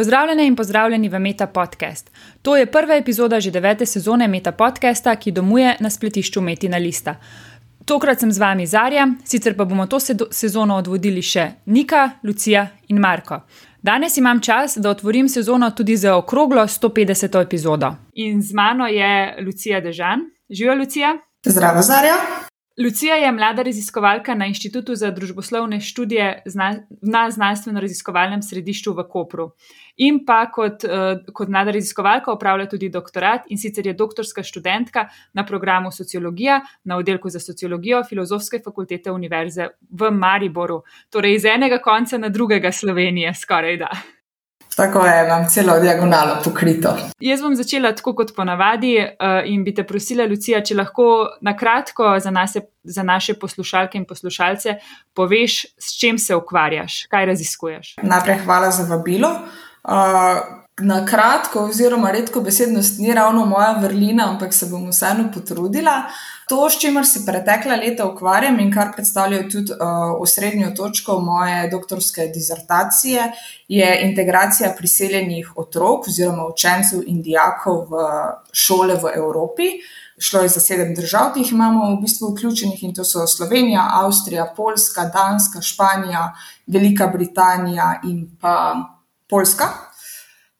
Pozdravljene in pozdravljeni v Meta Podcast. To je prva epizoda že devete sezone Meta Podcasta, ki domuje na spletišču Metina Lista. Tokrat sem z vami Zarja, sicer pa bomo to sezono odvodili še Nika, Lucija in Marko. Danes imam čas, da otvorim sezono tudi za okroglo 150. epizodo. In z mano je Lucija Dežan. Živijo, Lucija? Zdravo, Zarja. Lucija je mlada raziskovalka na Inštitutu za družboslovne študije na znanstveno-raziskovalnem središču v Kopru. In pa kot, uh, kot mlada raziskovalka upravlja tudi doktorat in sicer je doktorska študentka na programu Sociologija na oddelku za sociologijo Filozofske fakultete Univerze v Mariboru, torej iz enega konca na drugega Slovenije, skoraj da. Tako je, imam celo diagonalo pokrito. Jaz bom začela tako kot ponavadi uh, in bi te prosila, Lucija, če lahko na kratko za, za naše poslušalke in poslušalce poveš, s čim se ukvarjaš, kaj raziskuješ. Najprej hvala za vabilo. Uh, na kratko, oziroma redko besednost, ni ravno moja vrlina, ampak se bom vseeno potrudila. To, s čimer se pretekla leta ukvarjam in kar predstavlja tudi uh, osrednjo točko moje doktorske dizertacije, je integracija priseljenih otrok oziroma učencev in dijakov v šole v Evropi. Šlo je za sedem držav, ki jih imamo v bistvu vključenih, in to so Slovenija, Avstrija, Poljska, Danska, Španija, Velika Britanija in pa Poljska.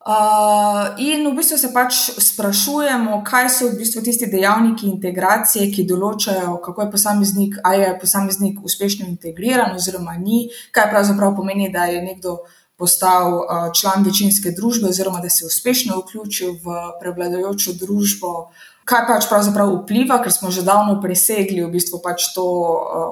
Uh, in v bistvu se pač sprašujemo, kaj so v bistvu tisti dejavniki integracije, ki določajo, kako je posameznik, ali je posameznik uspešno integriran, oziroma ni, kaj pravzaprav pomeni, da je nekdo postal uh, član večinske družbe, oziroma da se je uspešno vključil v prevladujočo družbo, kaj pač pravzaprav vpliva, ker smo že davno presegli v bistvu pač to. Uh,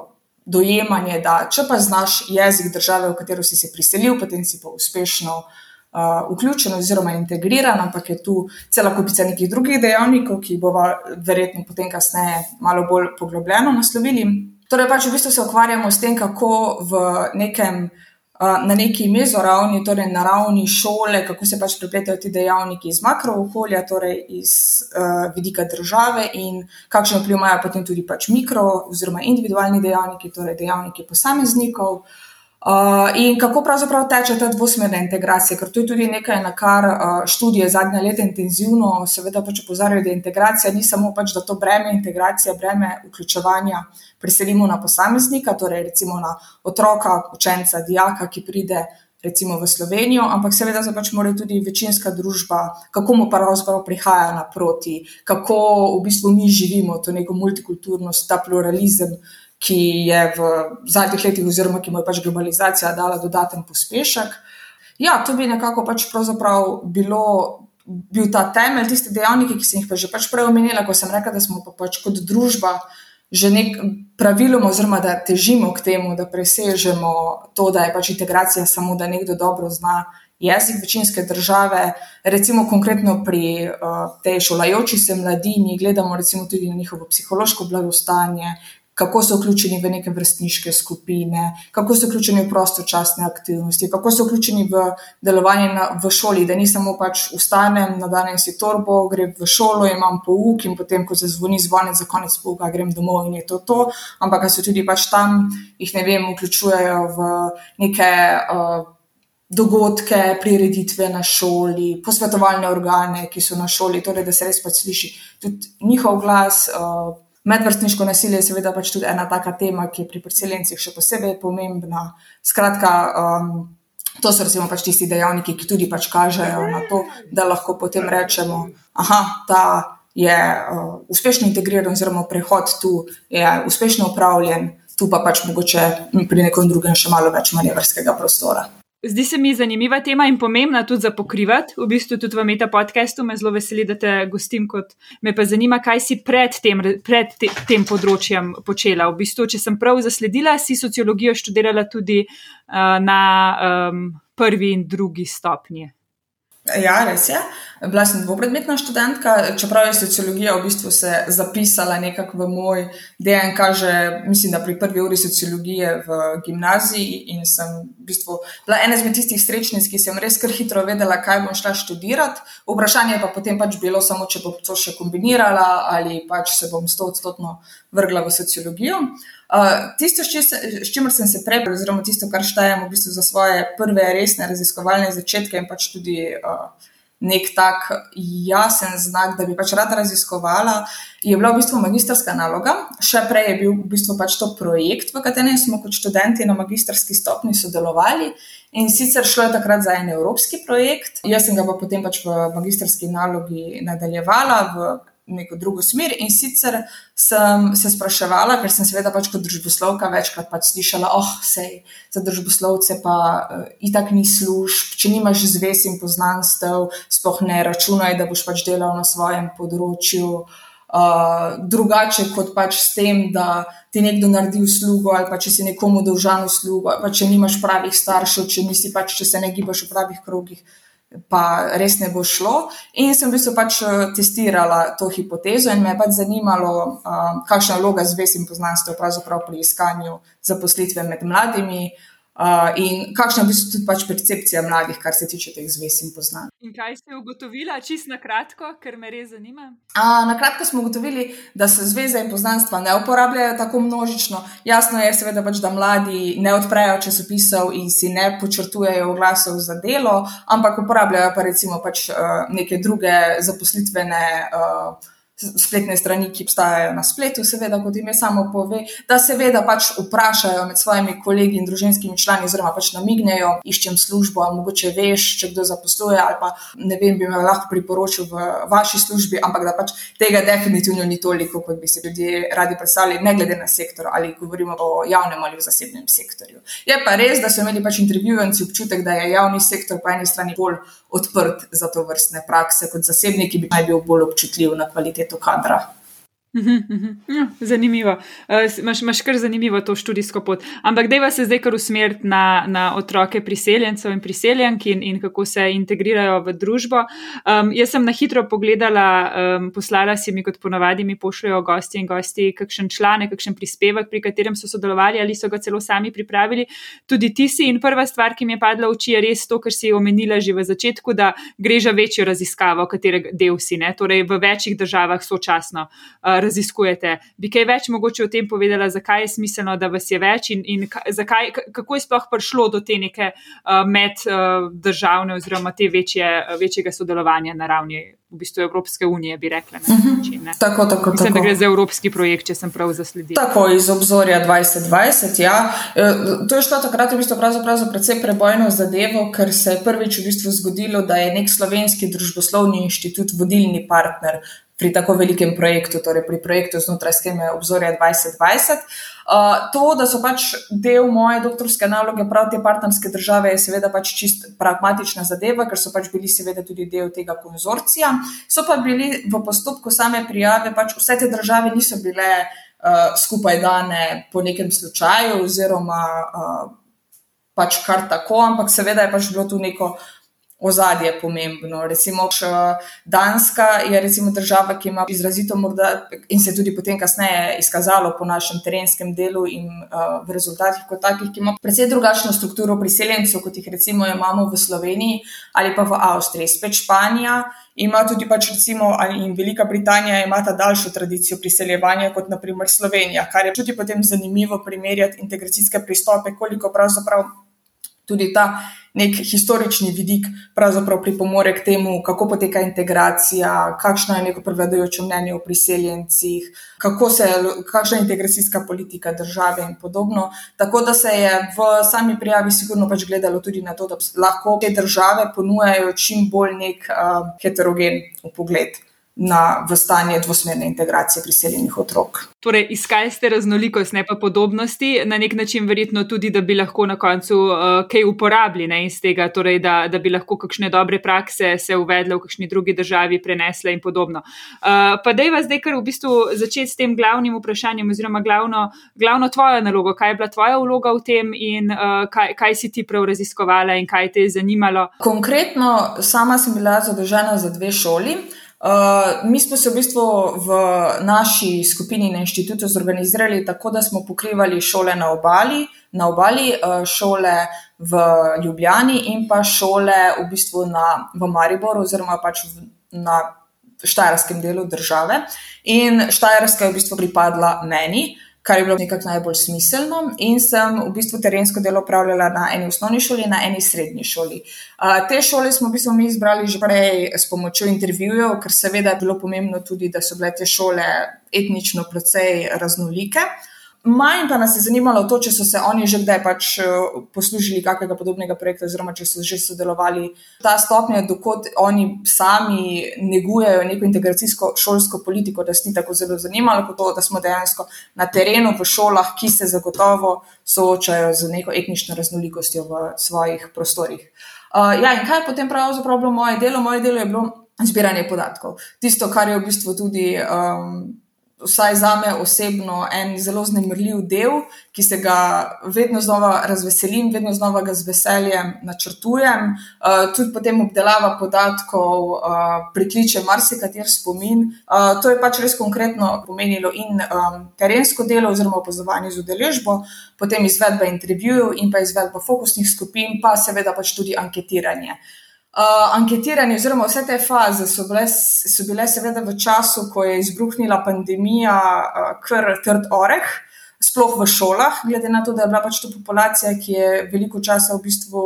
Dojemanje, da če pa znaš jezik države, v katero si se priselil, potem si pa uspešno uh, uh, vključen oziroma integriran, ampak je tu cela kupica nekih drugih dejavnikov, ki bomo verjetno potem kasneje malo bolj poglobljeno naslovili. Torej, pač v bistvu se ukvarjamo s tem, kako v nekem. Na neki mezoravni, torej na ravni šole, kako se pač prepletajo ti dejavniki iz makrookolja, torej iz uh, vidika države, in kakšen vpliv imajo potem tudi pač mikro, oziroma individualni dejavniki, torej dejavniki posameznikov. Uh, Uh, in kako pravzaprav teče ta dvosmerna integracija, ker to je tudi nekaj, na kar uh, študije zadnja leta intenzivno, seveda pač opozarjajo, da integracija ni samo pač, da to breme integracije, breme vključevanja preselimo na posameznika, torej recimo na otroka, učenca, dijaka, ki pride recimo v Slovenijo, ampak seveda se pač mora tudi večinska družba, kako mu pravzaprav prihaja naproti, kako v bistvu mi živimo to neko multikulturnost, ta pluralizem ki je v zadnjih letih, oziroma ki mu je pač globalizacija dala dodaten pospešek. Ja, to bi nekako pač bilo, bil ta temelj, tiste dejavniki, ki sem jih pa že pač prej omenila, ko sem rekla, da smo pa pač kot družba že nek praviloma, oziroma da težimo k temu, da presežemo to, da je pač integracija samo, da nekdo dobro zna. Jezik večinske države, recimo konkretno pri uh, tej šolajoči se mladini, gledamo recimo tudi na njihovo psihološko blagostanje, kako so vključeni v neke vrstniške skupine, kako so vključeni v prostočasne aktivnosti, kako so vključeni v delovanje na, v šoli, da ni samo pač vstanem, nadanem si torbo, grem v šolo, imam pouk in potem, ko se zvoni zvonec za konec pouka, grem domov in je to to, ampak so tudi pač tam, jih ne vem, vključujejo v neke. Uh, Dogodke, prireditve na šoli, posvetovalne organe, ki so na šoli, torej da se res pač sliši tudi njihov glas, uh, Medvrstniško nasilje je seveda pač tudi ena taka tema, ki je pri priseljencih še posebej pomembna. Skratka, um, to so recimo pač tisti dejavniki, ki tudi pač kažejo na to, da lahko potem rečemo, da je uh, uspešno integriran, oziroma prehod tu je uspešno upravljen, tu pa pač mogoče pri nekom drugem še malo več manevrskega prostora. Zdi se mi zanimiva tema in pomembna tudi za pokrivati. V bistvu tudi v Meta podkastu me zelo veseli, da te gostim. Me pa zanima, kaj si pred tem, pred te, tem področjem počela. V bistvu, če sem prav zasledila, si sociologijo študirala tudi uh, na um, prvi in drugi stopnji. Ja, res je. Bila sem dvopredmetna študentka, čeprav je sociologija v bistvu se zapisala nekako v moj DNK, že mislim, da pri prvi uri sociologije v gimnaziji in sem v bistvu bila ena izmed tistih srečnic, ki sem res kar hitro vedela, kaj bom šla študirati. Vprašanje pa potem pač bilo samo, če bom to še kombinirala ali pač se bom sto odstotno vrgla v sociologijo. Uh, tisto, s čimer sem se prej, oziroma tisto, kar štejem v bistvu za svoje prve resne raziskovalne začetke in pač tudi uh, nek tak jasen znak, da bi pač rada raziskovala, je bila v bistvu magistrska naloga. Še prej je bil v bistvu pač to projekt, v katerem smo kot študenti na magistrski stopni sodelovali. In sicer šlo je takrat za en evropski projekt, jaz sem ga pa potem pač v magistrski nalogi nadaljevala v neko drugo smer. In sicer sem se spraševala, ker sem seveda pač kot družboslovka večkrat pač slišala, oh, sej za družboslovce pa uh, itak ni služb, če nimaš zvez in poznanstev, spoh ne računaj, da boš pač delal na svojem področju. Uh, drugače kot pač s tem, da ti nekdo naredi uslugo, ali pa če si nekomu dolžan uslugo, ali pa če nimaš pravih staršev, če, pač, če se ne gibaš v pravih krogih, pa res ne bo šlo. In sem v bistvu pač eh, testirala to hipotezo, in me je pač zanimalo, uh, kakšna vloga zvez in poznanstva pravzaprav pri iskanju zaposlitve med mladimi. Uh, in kakšna je v bistvu tudi pač percepcija mladih, kar se tiče teh zvez in poznanj. In kaj ste ugotovili, čisto na kratko, ker me res zanima? Uh, na kratko smo ugotovili, da se zveze in poznanstva ne uporabljajo tako množično. Jasno je, seveda, pač, da mladi ne odprejo časopisov in si ne počrtujejo oglasov za delo, ampak uporabljajo pa recimo pač, uh, neke druge zaposlitvene. Uh, spletne strani, ki obstajajo na spletu, seveda, kot ime samo pove, da seveda pač vprašajo med svojimi kolegi in družinskimi člani, oziroma pač namignejo, iščem službo, mogoče veš, če kdo zaposluje, ali pa ne vem, bi me lahko priporočil v vaši službi, ampak da pač tega definitivno ni toliko, kot bi si ljudje radi predstavljali, ne glede na sektor, ali govorimo o javnem ali o zasebnem sektorju. Je pa res, da so imeli pač intervjuvanci občutek, da je javni sektor po eni strani bolj odprt za to vrstne prakse, kot zasebniki bi naj bil bolj občutljiv na kvaliteto Etu Cadra. Zanimivo. Uh, imaš, imaš kar zanimivo to študijsko pot. Ampak dejva se zdaj kar usmeriti na, na otroke priseljencev in priseljenk in, in kako se integrirajo v družbo. Um, jaz sem na hitro pogledala, um, poslala si mi, kot ponavadi, mi pošljajo gosti in gosti, kakšen članek, kakšen prispevek, pri katerem so sodelovali ali so ga celo sami pripravili. Tudi ti si. In prva stvar, ki mi je padla v oči, je res to, kar si omenila že v začetku, da gre za večjo raziskavo, katerega del si, ne? torej v večjih državah sočasno. Uh, raziskujete. Bi kaj več mogoče o tem povedala, zakaj je smiselno, da vas je več in, in zakaj, kako je sploh prišlo do te neke uh, meddržavne uh, oziroma te večje, večjega sodelovanja na ravni. V bistvu Evropske unije, bi rekla. Uh mhm. -huh. Tako, tako. Mislim, tako. da gre za evropski projekt, če sem prav zasledila. Tako iz obzorja 2020. Ja. E, to je šlo takrat v bistvu za precej prebojno zadevo, ker se je prvič v bistvu zgodilo, da je nek slovenski družboslovni inštitut vodilni partner pri tako velikem projektu, torej pri projektu znotraj skeme obzorja 2020. Uh, to, da so pač del moje doktorske naloge, prav te partnerske države, je seveda pač čist pragmatična zadeva, ker so pač bili seveda tudi del tega konzorcija. So pa bili v postopku same prijave, pač vse te države niso bile uh, skupaj dane po nekem slučaju, oziroma uh, pač kar tako, ampak seveda je pač bilo tu neko ozadje pomembno. Recimo, Danska je recimo država, ki ima izrazito morda in se tudi potem kasneje izkazalo po našem terenskem delu in uh, v rezultatih kot takih, ki ima precej drugačno strukturo priseljencev, kot jih recimo imamo v Sloveniji ali pa v Avstriji. Spet Španija ima tudi pač recimo in Velika Britanija ima ta daljšo tradicijo priseljevanja kot naprimer Slovenija, kar je tudi potem zanimivo primerjati integracijske pristope, koliko pravzaprav tudi ta nek historični vidik pravzaprav pripomore k temu, kako poteka integracija, kakšno je neko prevladujoče mnenje o priseljencih, se, kakšna je integracijska politika države in podobno. Tako da se je v sami prijavi sigurno pač gledalo tudi na to, da lahko te države ponujajo čim bolj nek uh, heterogen pogled na, v stanje dvosmerne integracije priseljenih otrok. Torej, iskali ste raznolikost, ne pa podobnosti, na nek način verjetno tudi, da bi lahko na koncu uh, kaj uporabili ne, iz tega, torej, da, da bi lahko kakšne dobre prakse se uvedle v kakšni drugi državi, prenesle in podobno. Uh, pa da je vas zdaj kar v bistvu začeti s tem glavnim vprašanjem, oziroma glavno, glavno tvojo nalogo, kaj je bila tvoja vloga v tem in uh, kaj, kaj si ti prav raziskovala in kaj te je zanimalo. Konkretno, sama sem bila zadolžena za dve šoli. Uh, mi smo se v bistvu v naši skupini na inštitutu zorganizirali tako, da smo pokrivali šole na obali, na obali uh, šole v Ljubljani in pa šole v bistvu na, v Mariboru oziroma pač v, na štajerskem delu države. In štajerska je v bistvu pripadla meni. Kar je bilo nekako najbolj smiselno. In sem v bistvu terensko delo upravljala na eni osnovni šoli in na eni srednji šoli. Uh, te šole smo v bistvu mi izbrali že prej s pomočjo intervjujev, ker seveda je bilo pomembno tudi, da so bile te šole etnično precej raznolike. Manj pa nas je zanimalo to, če so se oni že kdaj pač eh, poslužili kakega podobnega projekta, oziroma če so že sodelovali. Ta stopnja, dokot oni sami negujejo neko integracijsko šolsko politiko, da ni tako zelo zanimalo, kot to, da smo dejansko na terenu v šolah, ki se zagotovo soočajo z neko etnično raznolikostjo v svojih prostorih. Uh, ja, in kaj je potem pravzaprav bilo moje delo? Moje delo je bilo zbiranje podatkov. Tisto, kar je v bistvu tudi. Um, vsaj za me osebno, en zelo znemrljiv del, ki se ga vedno znova razveselim, vedno znova ga z veseljem načrtujem. Uh, tudi potem obdelava podatkov uh, prikliče marsikater spomin. Uh, to je pač res konkretno pomenilo in um, terensko delo, oziroma opazovanje z udeležbo, potem izvedba intervjujev in pa izvedba fokusnih skupin, pa seveda pač tudi anketiranje. Uh, anketiranje, oziroma vse te faze, so bile, so bile seveda v času, ko je izbruhnila pandemija, uh, kar trd oreh, sploh v šolah, glede na to, da je bila pač to populacija, ki je veliko časa v bistvu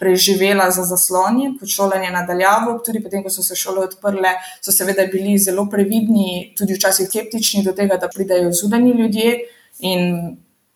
preživela za zasloni, kot šolanje nadaljavo. Tudi potem, ko so se šole odprle, so seveda bili zelo previdni, tudi včasih skeptični do tega, da pridajo zunani ljudje in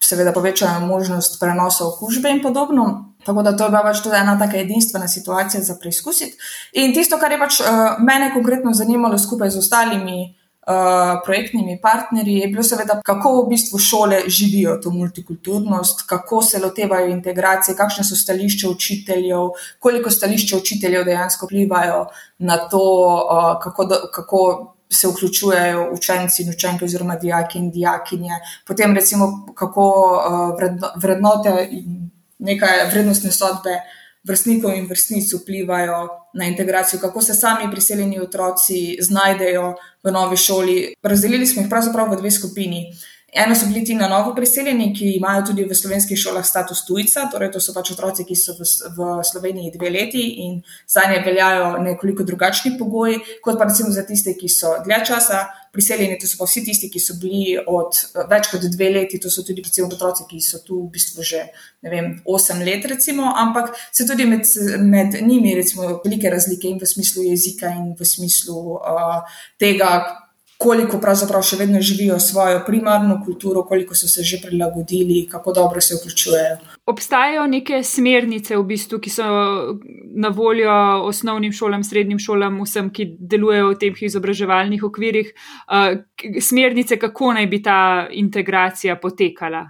seveda povečajo možnost prenosa okužbe in podobno. Tako da to je bila pač tudi ena tako edinstvena situacija za preizkusiti. In tisto, kar je pač uh, mene konkretno zanimalo skupaj z ostalimi uh, projektnimi partnerji, je bilo seveda, kako v bistvu šole živijo to multikulturnost, kako se lotevajo integracije, kakšne so stališče učiteljev, koliko stališče učiteljev dejansko vplivajo na to, uh, kako. Do, kako Se vključujejo učenci in učenke, oziroma dijaki in dijakinje, potem recimo, kako uh, vrednote in neke vrednostne sodbe vrstnikov in vrstnic vplivajo na integracijo, kako se sami priseljeni otroci znajdejo v novi šoli. Razdelili smo jih pravzaprav v dve skupini. Eno so bili ti na novo priseljeni, ki imajo tudi v slovenskih šolah status tujca, torej to so pač otroci, ki so v, v Sloveniji dve leti in za nje veljajo nekoliko drugačni pogoji, kot pa recimo za tiste, ki so dlje časa priseljeni. To so pa vsi tisti, ki so bili od več kot dve leti, to so tudi recimo otroci, ki so tu v bistvu že ne vem, osem let, recimo, ampak se tudi med, med njimi recimo velike razlike in v smislu jezika in v smislu uh, tega koliko pravzaprav še vedno živijo svojo primarno kulturo, koliko so se že prilagodili, kako dobro se vključujejo. Obstajajo neke smernice, v bistvu, ki so na voljo osnovnim šolam, srednjim šolam, vsem, ki delujejo v teh izobraževalnih okvirih, uh, smernice, kako naj bi ta integracija potekala.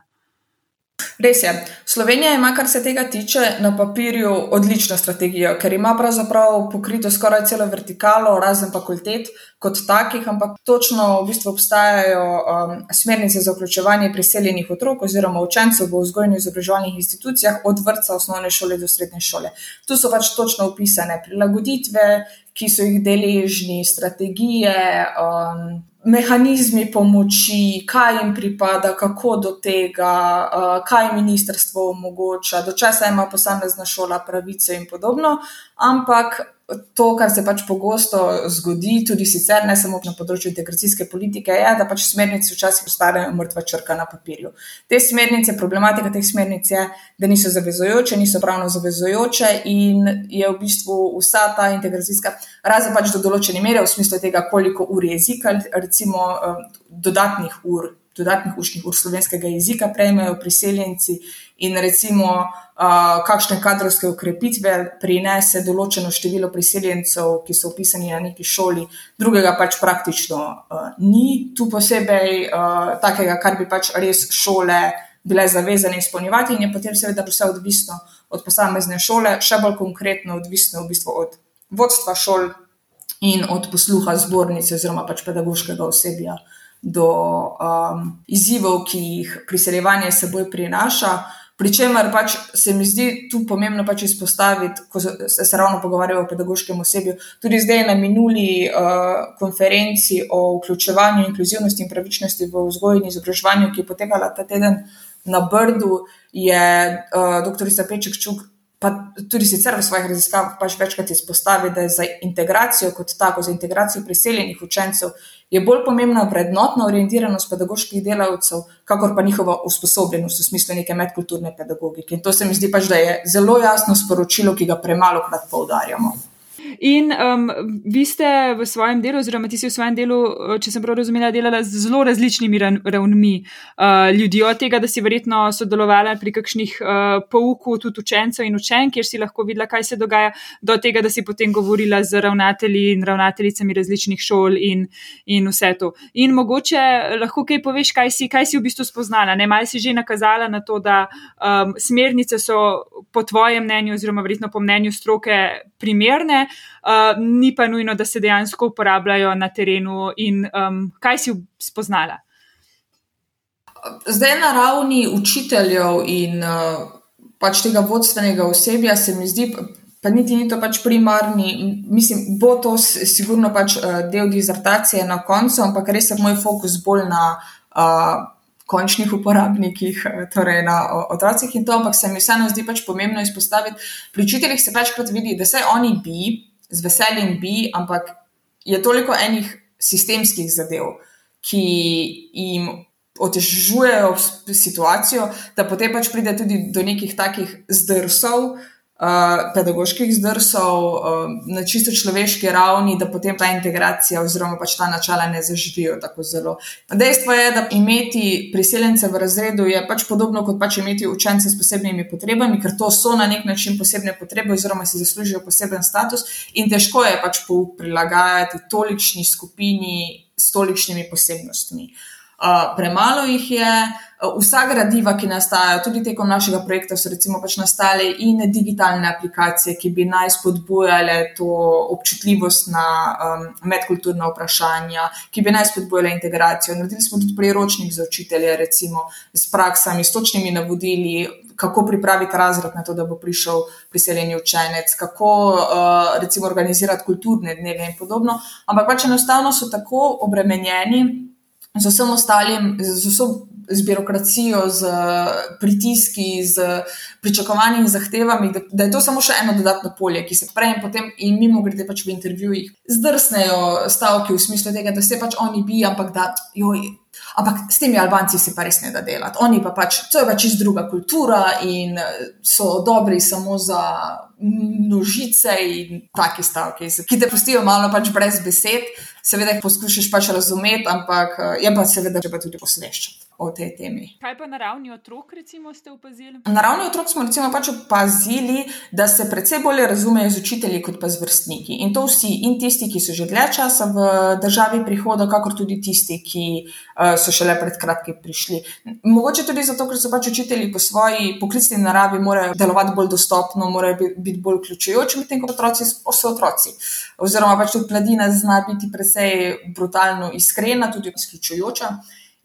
Res je. Slovenija ima, kar se tega tiče, na papirju odlično strategijo, ker ima pravzaprav pokrito skoraj celo vertikalo, razen fakultet kot takih, ampak točno v bistvu obstajajo um, smernice za vključevanje priseljenih otrok oziroma učencev v vzgojno-izobraževalnih institucijah od vrca osnovne šole do srednje šole. Tu so pač točno opisane prilagoditve, ki so jih deležni, strategije. Um, mehanizmi pomoči, kaj jim pripada, kako do tega, uh, kaj ministrstvo omogoča, do česa ima posamezna šola pravice in podobno. Ampak to, kar se pač pogosto zgodi, tudi sicer ne samo na področju integracijske politike, je, da pač smernice včasih postanejo mrtva črka na papirju. Te smernice, problematika teh smernic je, da niso zavezojoče, niso pravno zavezojoče in je v bistvu vsa ta integracijska, razen pač do določene mere, v smislu tega, koliko ur jezika, recimo eh, dodatnih ur dodatnih učnih ur slovenskega jezika prejmejo priseljenci in recimo kakšne kadrovske ukrepitve prinese določeno število priseljencev, ki so upisani na neki šoli, drugega pač praktično uh, ni tu posebej uh, takega, kar bi pač res šole bile zavezane izpolnjevati in je potem seveda vse odvisno od posamezne šole, še bolj konkretno odvisno v bistvu od vodstva šol in od posluha zbornice oziroma pač pedagoškega osebja do um, izzivov, ki jih priseljevanje seboj prinaša. Pričemer pač se mi zdi tu pomembno pač izpostaviti, ko se, se ravno pogovarjamo o pedagoškem osebju. Tudi zdaj na minuli uh, konferenci o vključevanju, inkluzivnosti in pravičnosti v vzgoji in izobraževanju, ki je potekala ta teden na Brdu, je uh, dr. Peček Čuk pa tudi sicer v svojih raziskavah pač večkrat izpostavi, da je za integracijo kot tako, za integracijo priseljenih učencev, je bolj pomembna vrednotna orientiranost pedagoških delavcev, kakor pa njihova usposobljenost v smislu neke medkulturne pedagogike. In to se mi zdi pač, da je zelo jasno sporočilo, ki ga premalo krat poudarjamo. In um, vi ste v svojem delu, oziroma ti si v svojem delu, če sem prav razumela, delala z zelo različnimi ravnmi uh, ljudi, od tega, da si verjetno sodelovala pri kakšnih uh, pouku tudi učencev in učenk, kjer si lahko videla, kaj se dogaja, do tega, da si potem govorila z ravnatelji in ravnateljicami različnih šol in, in vse to. In mogoče lahko kaj poveš, kaj si, kaj si v bistvu spoznala. Ne, malo si že nakazala na to, da um, smernice so po tvojem mnenju, oziroma verjetno po mnenju stroke, primerne uh, ni pa nujno, da se dejansko uporabljajo na terenu. In um, kaj si spoznala? Zdaj na ravni učiteljev in uh, pač tega vodstvenega osebja se mi zdi. Pa niti ni to pač primarni, mislim, bo to sigurno pač uh, del dizertacije na koncu, ampak res je moj fokus bolj na uh, končnih uporabnikih, torej na otrocih in to, ampak se mi vseeno zdi pač pomembno izpostaviti. Pri učiteljih se večkrat vidi, da se oni bi, z veseljem bi, ampak je toliko enih sistemskih zadev, ki jim otežujejo situacijo, da potem pač pride tudi do nekih takih zdrsov, uh, pedagoških zdrsov uh, na čisto človeški ravni, da potem ta integracija oziroma pač ta načela ne zaživijo tako zelo. Dejstvo je, da imeti priseljence v razredu je pač podobno kot pač imeti učence s posebnimi potrebami, ker to so na nek način posebne potrebe oziroma si zaslužijo poseben status in težko je pač pouk prilagajati tolikšni skupini s tolikšnimi posebnostmi. Uh, premalo jih je, uh, Vsa gradiva, ki nastajajo, tudi tekom našega projekta, so recimo pač nastale in digitalne aplikacije, ki bi naj spodbujale to občutljivost na um, medkulturna vprašanja, ki bi naj spodbujale integracijo. Naredili smo tudi priročnik za učitelje, recimo s praksami, s točnimi navodili, kako pripraviti razred na to, da bo prišel priseljeni učenec, kako uh, recimo organizirati kulturne dneve in podobno. Ampak pač enostavno so tako obremenjeni z vsem ostalim, z vsem z birokracijo, z pritiski, z pričakovanji in zahtevami, da, da je to samo še eno dodatno polje, ki se prej in potem, in mimo grede pač v intervjujih, zdrsnejo stavki v smislu tega, da se pač oni bi, ampak da joj. Ampak s temi Albanci se pa res ne da delati. Oni pa pač, to je pač čist druga kultura in so dobri samo za množice in take stavke, ki te pustijo malo pač brez besed. Seveda jih poskušaš pač razumeti, ampak je pa seveda treba tudi posveščati o tej temi. Kaj pa na ravni otrok, recimo, ste opazili? Na ravni otrok smo recimo pač opazili, da se predvsej bolje razumejo z učitelji kot pa z vrstniki. In to vsi, in tisti, ki so že dlje časa v državi prihoda, kakor tudi tisti, ki uh, so šele pred kratkim prišli. Mogoče tudi zato, ker so pač učitelji po svoji poklicni naravi morajo delovati bolj dostopno, morajo biti bolj vključujoči, medtem ko otroci so otroci. Oziroma pač tudi mladina zna biti predvsej brutalno iskrena, tudi izključujoča.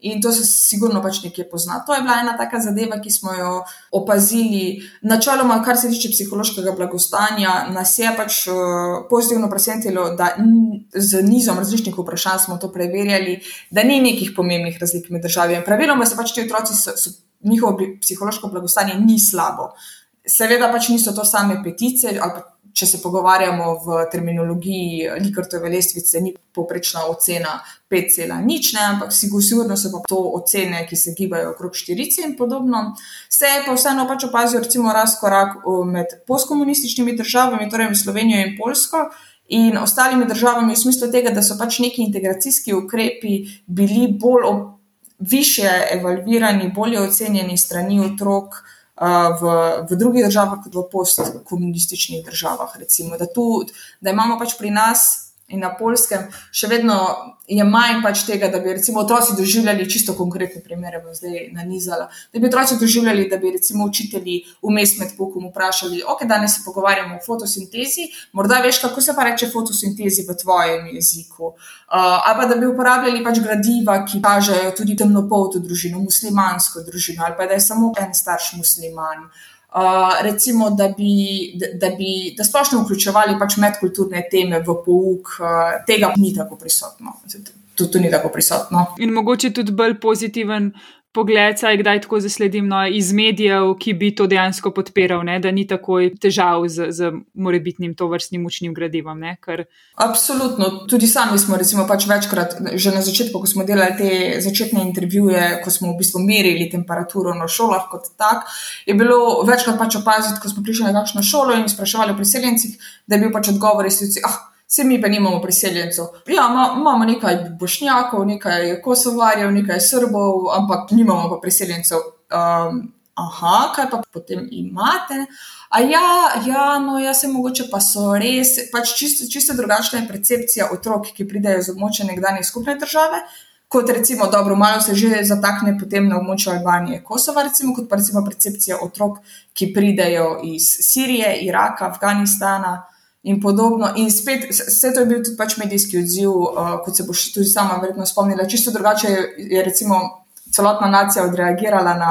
In to se sigurno pač nekje pozna. To je bila ena taka zadeva, ki smo jo opazili. Načeloma, kar se tiče psihološkega blagostanja, nas je pač uh, pozitivno presenetilo, da z nizom različnih vprašanj smo to preverjali, da ni nekih pomembnih razlik med državami. Praviloma se pač ti otroci, so, so, njihovo psihološko blagostanje ni slabo. Seveda pač niso to same petice ali pa če se pogovarjamo v terminologiji Likartove lestvice, ni poprečna ocena 5,0, ampak sigurno so pa to ocene, ki se gibajo okrog 4 in podobno. Se je pa vseeno pač opazil, recimo, razkorak med postkomunističnimi državami, torej Slovenijo in Polsko. In ostalimi državami, v smislu tega, da so pač neki integracijski ukrepi bili bolj više evalvirani, bolje ocenjeni strani otrok uh, v, v drugih državah, kot v postkomunističnih državah. Recimo, da, tu, da imamo pač pri nas in na polskem še vedno je manj pač tega, da bi recimo otroci doživljali čisto konkretne primere, bom zdaj nanizala. Da bi otroci doživljali, da bi recimo učitelji vmes med pokom vprašali, ok, danes se pogovarjamo o fotosintezi, morda veš, kako se pa reče fotosintezi v tvojem jeziku. Uh, ali pa da bi uporabljali pač gradiva, ki kažejo tudi temnopolto družino, muslimansko družino, ali pa da je samo en starš musliman. Uh, recimo, da bi, da, bi, da splošno vključevali pač medkulturne teme v pouk, uh, tega ni tako prisotno. Tudi ni tako prisotno. In mogoče tudi bolj pozitiven pogled, saj kdaj tako zasledim no, iz medijev, ki bi to dejansko podpiral, ne, da ni tako težav z, z morebitnim to vrstnim učnim gradivom. Ne, kar... Absolutno. Tudi sami smo recimo, pač večkrat, že na začetku, ko smo delali te začetne intervjuje, ko smo v bistvu merili temperaturo na šolah kot tak, je bilo večkrat pač opaziti, ko smo prišli na kakšno šolo in spraševali o priseljencih, da je bil pač odgovor iz tega, ah, Vse mi pa nimamo priseljencev. Ja, imamo nekaj bošnjakov, nekaj kosovarjev, nekaj srbov, ampak nimamo pa priseljencev. Um, aha, kaj pa potem imate? A ja, ja, no, jaz se mogoče pa so res, pač čisto, čisto drugačna je percepcija otrok, ki pridejo z območja nekdanje skupne države. Kot recimo, dobro, malo se že zatakne potem na območju Albanije, Kosova, recimo, kot pa recimo percepcija otrok, ki pridejo iz Sirije, Iraka, Afganistana in podobno. In spet, vse to je bil tudi pač medijski odziv, uh, kot se boš tudi sama verjetno spomnila. Čisto drugače je, je recimo celotna nacija odreagirala na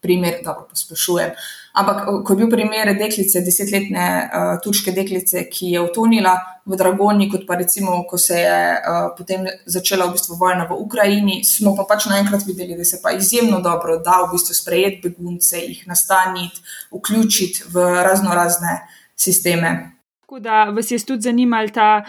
primer, da pospešujem. Ampak, ko je bil primer deklice, desetletne uh, turške deklice, ki je utonila v Dragoni, kot pa recimo, ko se je uh, potem začela v bistvu vojna v Ukrajini, smo pa pač naenkrat videli, da se pa izjemno dobro da v bistvu sprejeti begunce, jih nastaniti, vključiti v razno razne sisteme. Tako da vas je tudi zanimalo ta,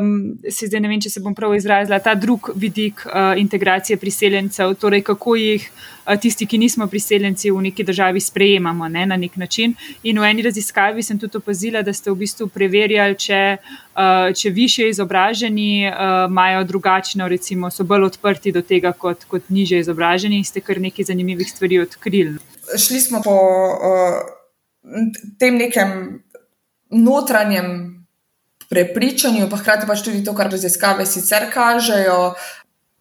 um, se zdaj ne vem, če se bom prav izrazila, ta drug vidik uh, integracije priseljencev, torej kako jih uh, tisti, ki nismo priseljenci v neki državi, sprejemamo ne, na nek način. In v eni raziskavi sem tudi opazila, da ste v bistvu preverjali, če, uh, če više izobraženi uh, imajo drugačno, recimo, so bolj odprti do tega kot, kot niže izobraženi in ste kar nekaj zanimivih stvari odkrili. Šli smo po uh, tem nekem notranjem prepričanju, pa hkrati pač tudi to, kar raziskave sicer kažejo.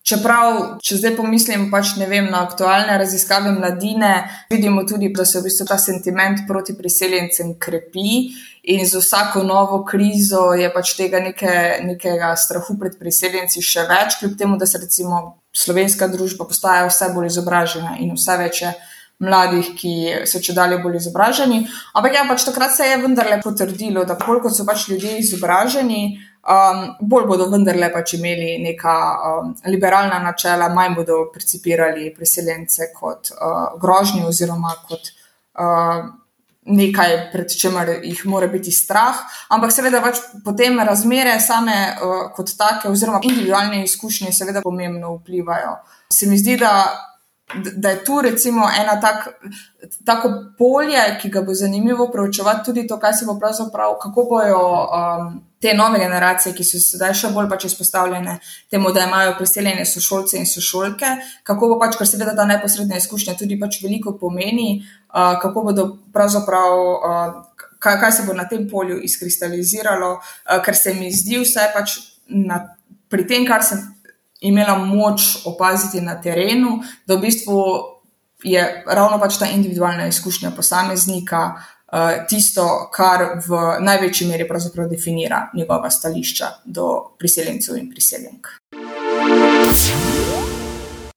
Čeprav, če zdaj pomislim pač, vem, na aktualne raziskave mladine, vidimo tudi, da se v bistvu ta sentiment proti priseljencem krepi in z vsako novo krizo je pač tega neke, nekega strahu pred priseljenci še več, kljub temu, da se recimo slovenska družba postaja vse bolj izobražena in vse več je mladih, ki so če dalje bolj izobraženi. Ampak ja, pač takrat se je vendarle potrdilo, da bolj kot so pač ljudje izobraženi, um, bolj bodo vendarle pač imeli neka um, liberalna načela, manj bodo percipirali priseljence kot uh, grožnjo oziroma kot. Uh, Nekaj, pred čemer jih mora biti strah, ampak seveda pač potem razmere same uh, kot take, oziroma individualne izkušnje, seveda pomembno vplivajo. Se mi zdi, da da je tu recimo ena tak, tako polje, ki ga bo zanimivo preučevati, tudi to, kaj se bo pravzaprav, kako bojo um, te nove generacije, ki so sedaj še bolj pač izpostavljene temu, da imajo priseljene sošolce in sošolke, kako bo pač, ker seveda ta neposredna izkušnja tudi pač veliko pomeni, uh, kako bodo pravzaprav. Uh, Kaj, kaj se bo na tem polju izkristaliziralo, uh, ker se mi zdi, vse pač na, pri tem, kar sem imela moč opaziti na terenu, da v bistvu je ravno pač ta individualna izkušnja posameznika uh, tisto, kar v največji meri pravzaprav definira njegova stališča do priseljencev in priseljenk.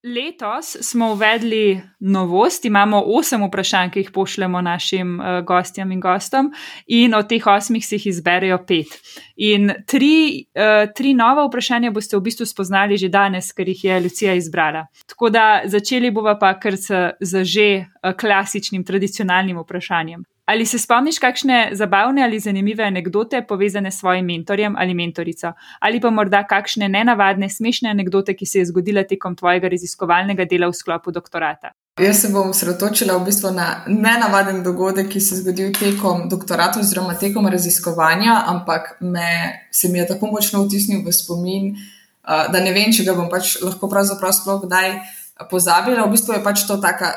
Letos smo uvedli novost, imamo osem vprašanj, ki jih pošljemo našim uh, gostjem in gostom, in od teh osmih se jih izberejo pet. In tri, uh, tri nova vprašanja boste v bistvu spoznali že danes, ker jih je Lucija izbrala. Tako da začeli bomo pa kar z že uh, klasičnim, tradicionalnim vprašanjem. Ali se spomniš kakšne zabavne ali zanimive anekdote povezane s svojim mentorjem ali mentorico, ali pa morda kakšne nenavadne, smešne anekdote, ki se je zgodila tekom tvojega raziskovalnega dela v sklopu doktorata? Jaz se bom sredotočila v bistvu na nenavaden dogodek, ki se je zgodil tekom doktorata oziroma tekom raziskovanja, ampak me, se mi je tako močno vtisnil v spomin, da ne vem, če ga bom pač lahko pravzaprav sploh kdaj pozabila. V bistvu je pač to tako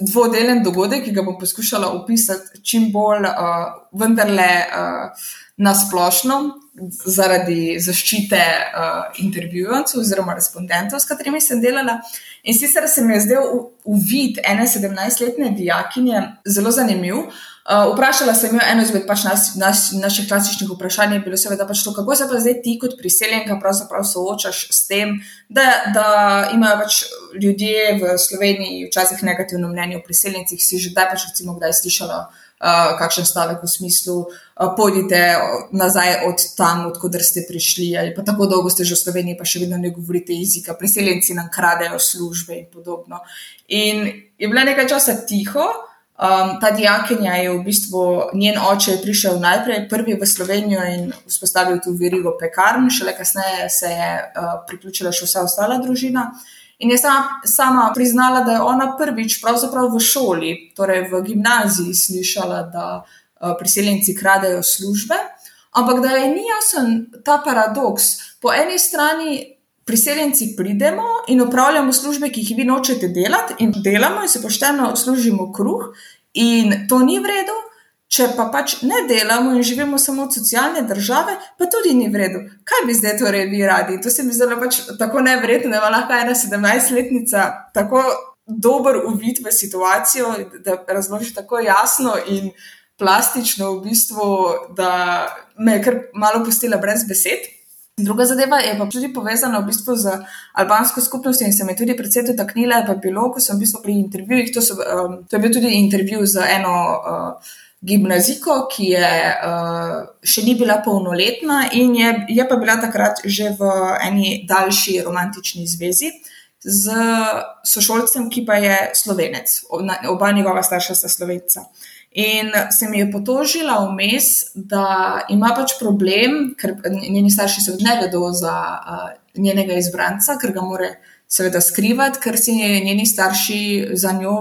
dvodelen dogodek, ki ga bom poskušala opisati čim bolj, uh, vendarle uh, nasplošno, zaradi zaščite uh, intervjujencov oziroma respondentov, s katerimi sem delala. In sicer se mi je zdel uvid ene 17-letne dijakinje zelo zanimiv. Uh, vprašala sem jo eno izmed pač nas, nas, naših klasičnih vprašanj, bilo seveda pač to, kako se pa zdaj ti kot priseljenka pravzaprav soočaš s tem, da, da imajo pač ljudje v Sloveniji včasih negativno mnenje o priseljencih, si že zdaj pač recimo kdaj slišala uh, kakšen stavek v smislu, uh, pojdite nazaj od tam, odkudar ste prišli, ali pa tako dolgo ste že v Sloveniji, pa še vedno ne govorite jezika, priseljenci nam kradejo službe in podobno. In je bila nekaj časa tiho. Um, ta dijakinja je v bistvu, njen oče je prišel najprej prvi v Slovenijo in vzpostavil tu verigo pekarn, šele kasneje se je uh, priključila še vsa ostala družina. In je sama, sama priznala, da je ona prvič v šoli, torej v gimnaziji, slišala, da uh, priseljenci kradejo službe, ampak da je ni jasen ta paradoks. Po eni strani priseljenci pridemo in upravljamo službe, ki jih vi nočete delati, in delamo in se pošteno služimo kruh, in to ni v redu. Če pa pač ne delamo in živimo samo od socialne države, pa tudi ni v redu. Kaj bi zdaj torej vi radi? To se mi zdi pač tako nevrjetno, da ima lahko ena 17-letnica tako dober uvid v situacijo, da razloži tako jasno in plastično, v bistvu, da me je kar malo pustila brez besed. Druga zadeva je pa tudi povezana v bistvu z albansko skupnostjo in se mi tudi predvsej dotaknila, pa bilo, ko sem v bistvu pri intervjujih, to, so, um, to je bil tudi intervju z eno. Uh, gimnaziko, ki je uh, še ni bila polnoletna in je, je pa bila takrat že v eni daljši romantični zvezi z sošolcem, ki pa je slovenec, oba njegova starša sta slovenca. In se mi je potožila vmes, da ima pač problem, ker njeni starši se ne vedo za uh, njenega izbranca, ker ga more seveda skrivati, ker si njeni starši za njo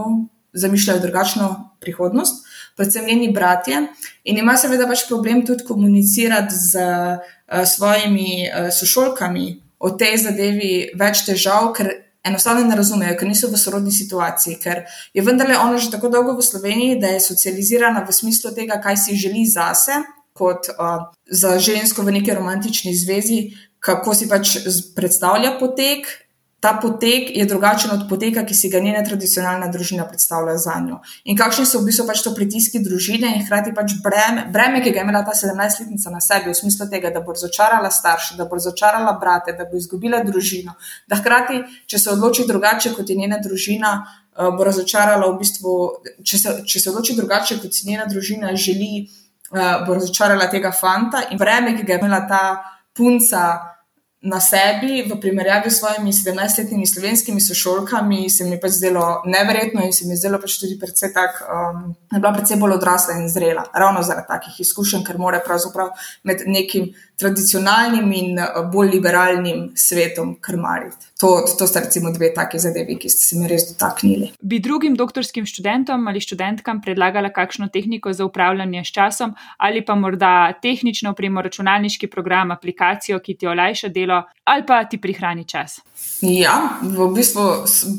zamišljajo drugačno prihodnost predvsem njeni bratje. In ima seveda pač problem tudi komunicirati z uh, svojimi uh, sošolkami o tej zadevi, več težav, ker enostavno ne razumejo, ker niso v sorodni situaciji. Ker je vendarle ona že tako dolgo v Sloveniji, da je socializirana v smislu tega, kaj si želi zase. Kot uh, za žensko v neki romantični zvezi, kako si pač predstavlja potek, ta potek je drugačen od poteka, ki si ga njena tradicionalna družina predstavlja za njo. In kakšni so v bistvu pač to pritiski družine in hkrati pač breme, breme, ki ga je imela ta 17-letnica na sebi, v smislu tega, da bo razočarala starše, da bo razočarala brate, da bo izgubila družino. Da hkrati, če se odloči drugače kot je njena družina, eh, bo razočarala v bistvu, če se, če se odloči drugače kot si njena družina želi, eh, bo razočarala tega fanta in breme, ki ga je imela ta punca na sebi, v primerjavi s svojimi 17-letnimi slovenskimi sošolkami, se mi pač zdelo neverjetno in se mi zdelo pač tudi precej tako, um, da je bila precej bolj odrasla in zrela, ravno zaradi takih izkušenj, ker more pravzaprav med nekim tradicionalnim in uh, bolj liberalnim svetom krmariti. To, to sta recimo dve taki zadevi, ki ste se mi res dotaknili. Bi drugim doktorskim študentom ali študentkam predlagala kakšno tehniko za upravljanje s časom ali pa morda tehnično opremo, računalniški program, aplikacijo, ki ti olajša delo ali pa ti prihrani čas. Ja, v bistvu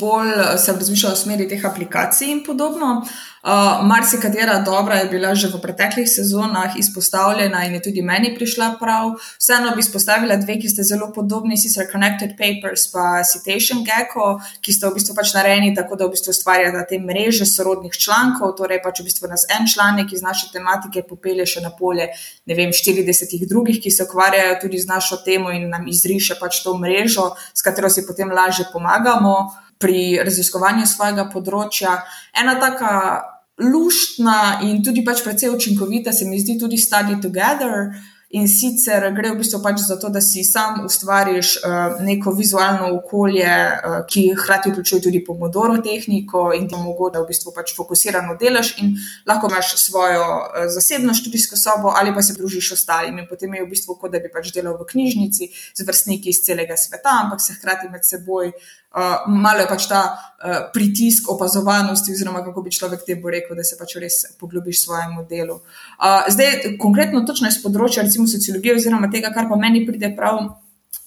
bolj sem razmišljala o smeri teh aplikacij in podobno. Uh, Marsi katera dobra je bila že v preteklih sezonah izpostavljena in je tudi meni prišla prav. Vseeno bi izpostavila dve, ki ste zelo podobni, sicer Connected Papers in Citation Gecko, ki sta v bistvu pač narejeni tako, da v bistvu ustvarjata te mreže sorodnih člankov, torej pač v bistvu nas en članek iz naše tematike popelje še na polje, ne vem, 40 drugih, ki se ukvarjajo tudi z našo temo in nam izriše pač to mrežo, s katero si potem lažje pomagamo. Pri raziskovanju svojega področja. Ena taka luštna in tudi pač precej učinkovita, se mi zdi tudi Study Together. In sicer gre v bistvu pač za to, da si sam ustvariš uh, neko vizualno okolje, uh, ki hkrati vključuje tudi pomodoro tehniko in ti omogoča, da v bistvu pač fokusirano delaš in lahko imaš svojo uh, zasebno študijsko sobo ali pa se družiš ostalimi. Potem je v bistvu kot da bi pač delal v knjižnici z vrstniki iz celega sveta, ampak se hkrati med seboj uh, malo je pač ta uh, pritisk opazovanosti, oziroma kako bi človek te bo rekel, da se pač res poglobiš v svojem delu. Uh, zdaj, konkretno, točno iz področja, recimo sociologije, oziroma tega, kar pa meni pride prav,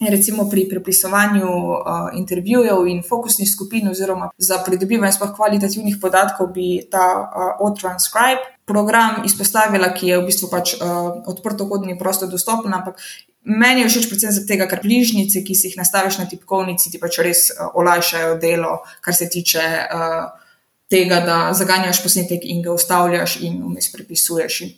recimo pri prepisovanju uh, intervjujev in fokusnih skupin, oziroma za pridobivanje sploh kvalitativnih podatkov, bi ta uh, O-Transcribe program izpostavila, ki je v bistvu pač uh, odprtokodni in prosto dostopen, ampak meni je všeč predvsem zato, ker bližnjice, ki si jih nastaviš na tipkovnici, ti pač res uh, olajšajo delo, kar se tiče. Uh, tega, da zaganjaš posnetek in ga ustavljaš in vmes prepisuješ. In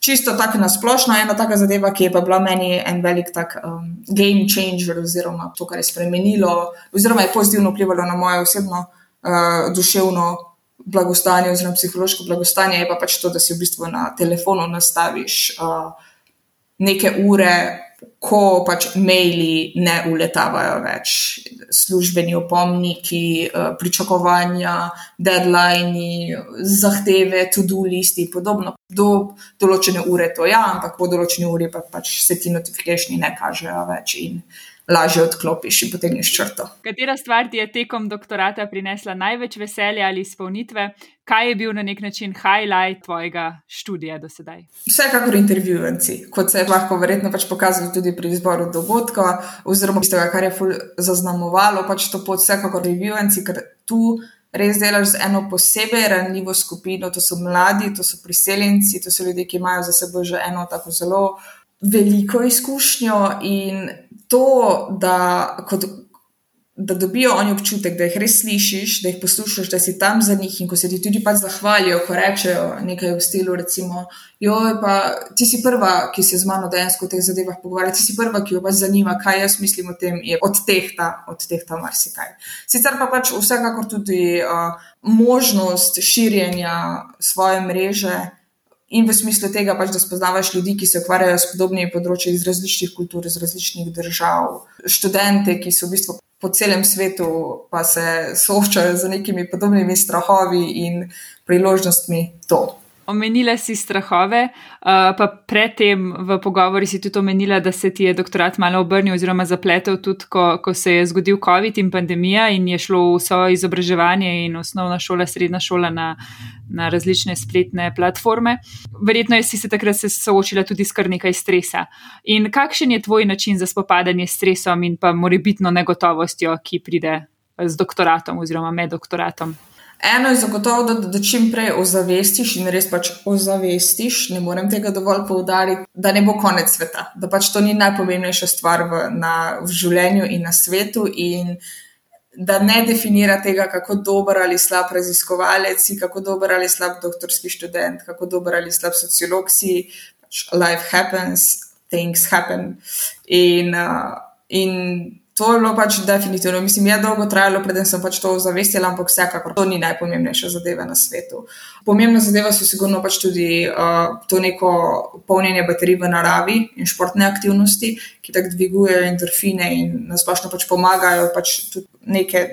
Čisto tako na splošno, ena taka zadeva, ki je pa bila meni en velik tak um, game changer, oziroma to, kar je spremenilo, oziroma je pozitivno vplivalo na moje osebno uh, duševno blagostanje, oziroma psihološko blagostanje, je pa pač to, da si v bistvu na telefonu nastaviš uh, neke ure ko pač maili ne uletavajo več, službeni opomniki, eh, pričakovanja, deadline, zahteve, tudi listi in podobno. Do določene ure to ja, ampak po določeni uri pa pač se ti notifikacije ne kažejo več. In, lažje odklopiš in potegneš črto. Katera stvar ti je tekom doktorata prinesla največ veselja ali izpolnitve? Kaj je bil na nek način highlight tvojega študija do sedaj? Vsekakor intervjuvenci, kot se je lahko verjetno pač pokazalo tudi pri izboru dogodka, oziroma tistega, kar je zaznamovalo pač to pot, vsekakor intervjuvenci, ker tu. Res delaš z eno posebej ranljivo skupino, to so mladi, to so priseljenci, to so ljudje, ki imajo za seboj že eno tako zelo veliko izkušnjo in to, da, kot, da dobijo oni občutek, da jih res slišiš, da jih poslušaš, da si tam za njih in ko se ti tudi pač zahvalijo, ko rečejo nekaj v stilu, recimo, joj, pa ti si prva, ki se z mano dejansko o teh zadevah pogovarja, ti si prva, ki jo pač zanima, kaj jaz mislim o tem, je od tehta, od tehta marsikaj. Sicer pa pač vsekakor tudi uh, možnost širjenja svoje mreže in v smislu tega, pač, da spoznavaš ljudi, ki se ukvarjajo s podobnimi področji iz različnih kultur, iz različnih držav, študente, ki so v bistvu po celem svetu, pa se soočajo z nekimi podobnimi strahovi in priložnostmi to. Omenila si strahove, pa predtem v pogovori si tudi omenila, da se ti je doktorat malo obrnil oziroma zapletel tudi, ko, ko se je zgodil COVID in pandemija in je šlo vso izobraževanje in osnovna šola, srednja šola na, na različne spletne platforme. Verjetno si se takrat se soočila tudi s kar nekaj stresa. In kakšen je tvoj način za spopadanje s stresom in pa morebitno negotovostjo, ki pride z doktoratom oziroma med doktoratom? Eno je zagotovo, da, da čim prej ozavestiš in res pač ozavestiš, ne morem tega dovolj poudariti, da ne bo konec sveta, da pač to ni najpomembnejša stvar v, na, v življenju in na svetu, in da ne definira tega, kako dober ali slab raziskovalec si, kako dober ali slab doktorski študent, kako dober ali slab sociolog si. Pač life happens, things happen. In, uh, in to je bilo pač definitivno. Mislim, je dolgo trajalo, preden sem pač to ozavestila, ampak vsekakor to ni najpomembnejša zadeva na svetu. Pomembna zadeva so sigurno pač tudi uh, to neko polnjenje baterij v naravi in športne aktivnosti, ki tako dvigujejo endorfine in nasplošno pač pomagajo, pač tudi nekaj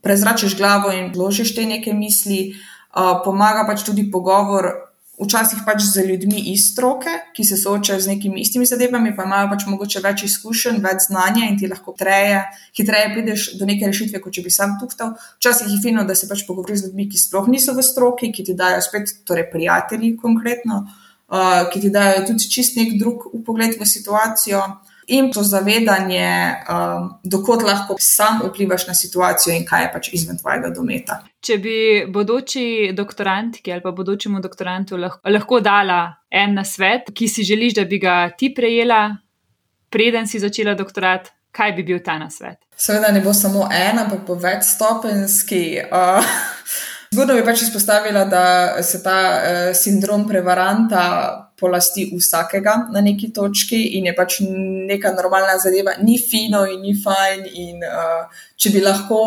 prezračiš glavo in vložiš te neke misli. Uh, pomaga pač tudi pogovor včasih pač z ljudmi iz stroke, ki se soočajo z nekimi istimi zadevami, pa imajo pač mogoče več izkušenj, več znanja in ti lahko treje, hitreje prideš do neke rešitve, kot če bi sam tuhtal. Včasih je fino, da se pač pogovoriš z ljudmi, ki sploh niso v stroki, ki ti dajo spet, torej prijatelji konkretno, uh, ki ti dajo tudi čist nek drug pogled v situacijo in to zavedanje, um, dokot lahko sam vplivaš na situacijo in kaj je pač izven tvojega dometa. Če bi bodoči doktorantki ali pa bodočemu doktorantu lahko, lahko dala en na svet, ki si želiš, da bi ga ti prejela, preden si začela doktorat, kaj bi bil ta na svet? Seveda ne bo samo en, ampak bo večstopenski. Uh, Zgodno bi pač izpostavila, da se ta uh, sindrom prevaranta polasti vsakega na neki točki in je pač neka normalna zadeva, ni fino in ni fajn. In, uh, če bi lahko,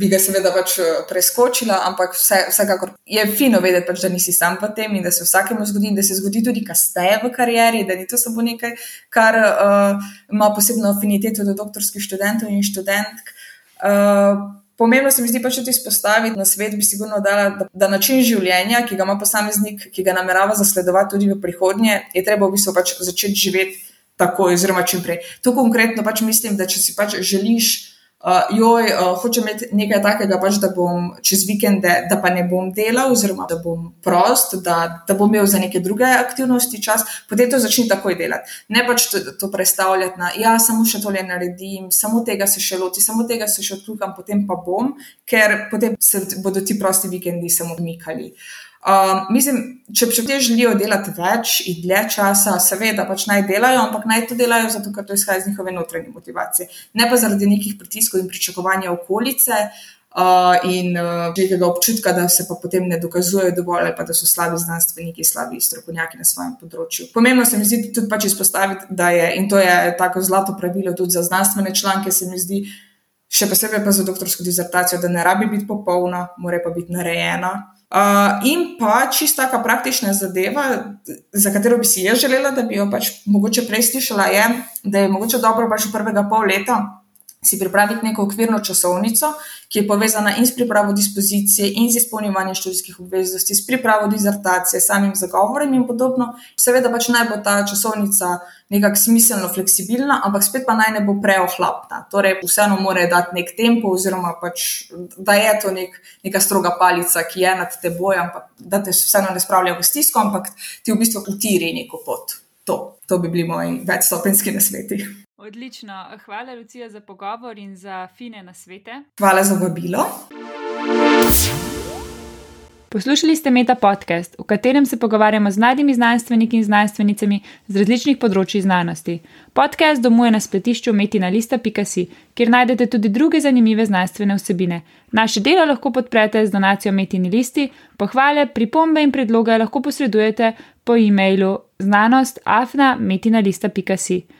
bi ga seveda pač eh, preskočila, ampak vse, vsekakor je fino vedeti, pač, da nisi sam v tem in da se vsakemu zgodi, in da se zgodi tudi kasneje v karieri, da ni to samo nekaj, kar uh, ima posebno afiniteto do doktorskih študentov in študentk. Uh, Pomembno se mi zdi pač tudi izpostaviti na svet, bi sigurno dala, da, da način življenja, ki ga ima posameznik, ki ga namerava zasledovati tudi v prihodnje, je treba v bistvu pač začeti živeti tako, oziroma čim prej. Tu konkretno pač mislim, da če si pač želiš uh, joj, uh, hočem imeti nekaj takega, pač, da bom čez vikende, da pa ne bom delal, oziroma da bom prost, da, da bom imel za neke druge aktivnosti čas, potem to začni takoj delati. Ne pač to, to predstavljati na, ja, samo še tole naredim, samo tega se še loti, samo tega se še odkljukam, potem pa bom, ker potem se bodo ti prosti vikendi samo odmikali. Um, mislim, če ljudje želijo delati več in dlje časa, seveda pač naj delajo, ampak naj to delajo zato, ker to izhaja iz njihove notranje motivacije, ne pa zaradi nekih pritiskov in pričakovanja okolice uh, in uh, nekega občutka, da se pa potem ne dokazujejo dovolj ali pa da so slabi znanstveniki, slabi strokovnjaki na svojem področju. Pomembno se mi zdi tudi pač izpostaviti, da je in to je tako zlato pravilo tudi za znanstvene članke, se mi zdi. Še posebej pa za doktorsko dizertacijo, da ne rabi biti popolna, mora pa biti narejena. Uh, in pa čisto taka praktična zadeva, za katero bi si jaz želela, da bi jo pač mogoče prej slišala, je, da je mogoče dobro pač v prvega pol leta si pripraviti neko okvirno časovnico, ki je povezana in s pripravo dispozicije, in z izpolnjevanjem študijskih obveznosti, s pripravo dizertacije, samim zagovorom in podobno. Seveda pač naj bo ta časovnica nekako smiselno fleksibilna, ampak spet pa naj ne bo preohlapna. Torej, vseeno mora dati nek tempo, oziroma pač, da je to nek, neka stroga palica, ki je nad teboj, ampak da te vseeno ne spravlja v stisko, ampak ti v bistvu utiri neko pot. To, to bi bili moji večstopenski nasveti. Odlično. Hvala, Lucija, za pogovor in za fine nasvete. Hvala za vabilo. Poslušali ste Meta podcast, v katerem se pogovarjamo z mladimi znanstveniki in znanstvenicami z različnih področji znanosti. Podcast domuje na spletišču metinalista.si, kjer najdete tudi druge zanimive znanstvene vsebine. Naše delo lahko podprete z donacijo Metini listi, pohvale, pripombe in predloge lahko posredujete po e-mailu znanost.afna.metinalista.si.